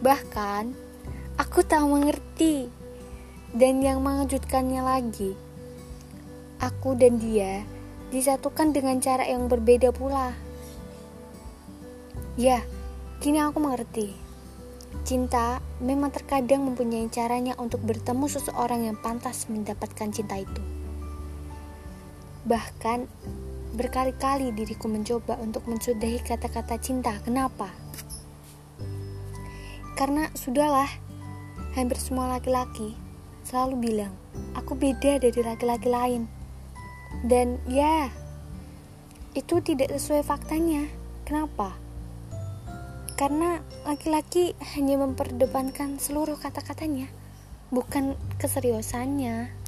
Bahkan, aku tak mengerti. Dan yang mengejutkannya lagi, aku dan dia disatukan dengan cara yang berbeda pula. Ya, kini aku mengerti. Cinta memang terkadang mempunyai caranya untuk bertemu seseorang yang pantas mendapatkan cinta itu. Bahkan berkali-kali diriku mencoba untuk mensudahi kata-kata cinta. Kenapa? Karena sudahlah, hampir semua laki-laki selalu bilang, aku beda dari laki-laki lain. Dan ya, itu tidak sesuai faktanya. Kenapa? Karena laki-laki hanya memperdepankan seluruh kata-katanya, bukan keseriusannya.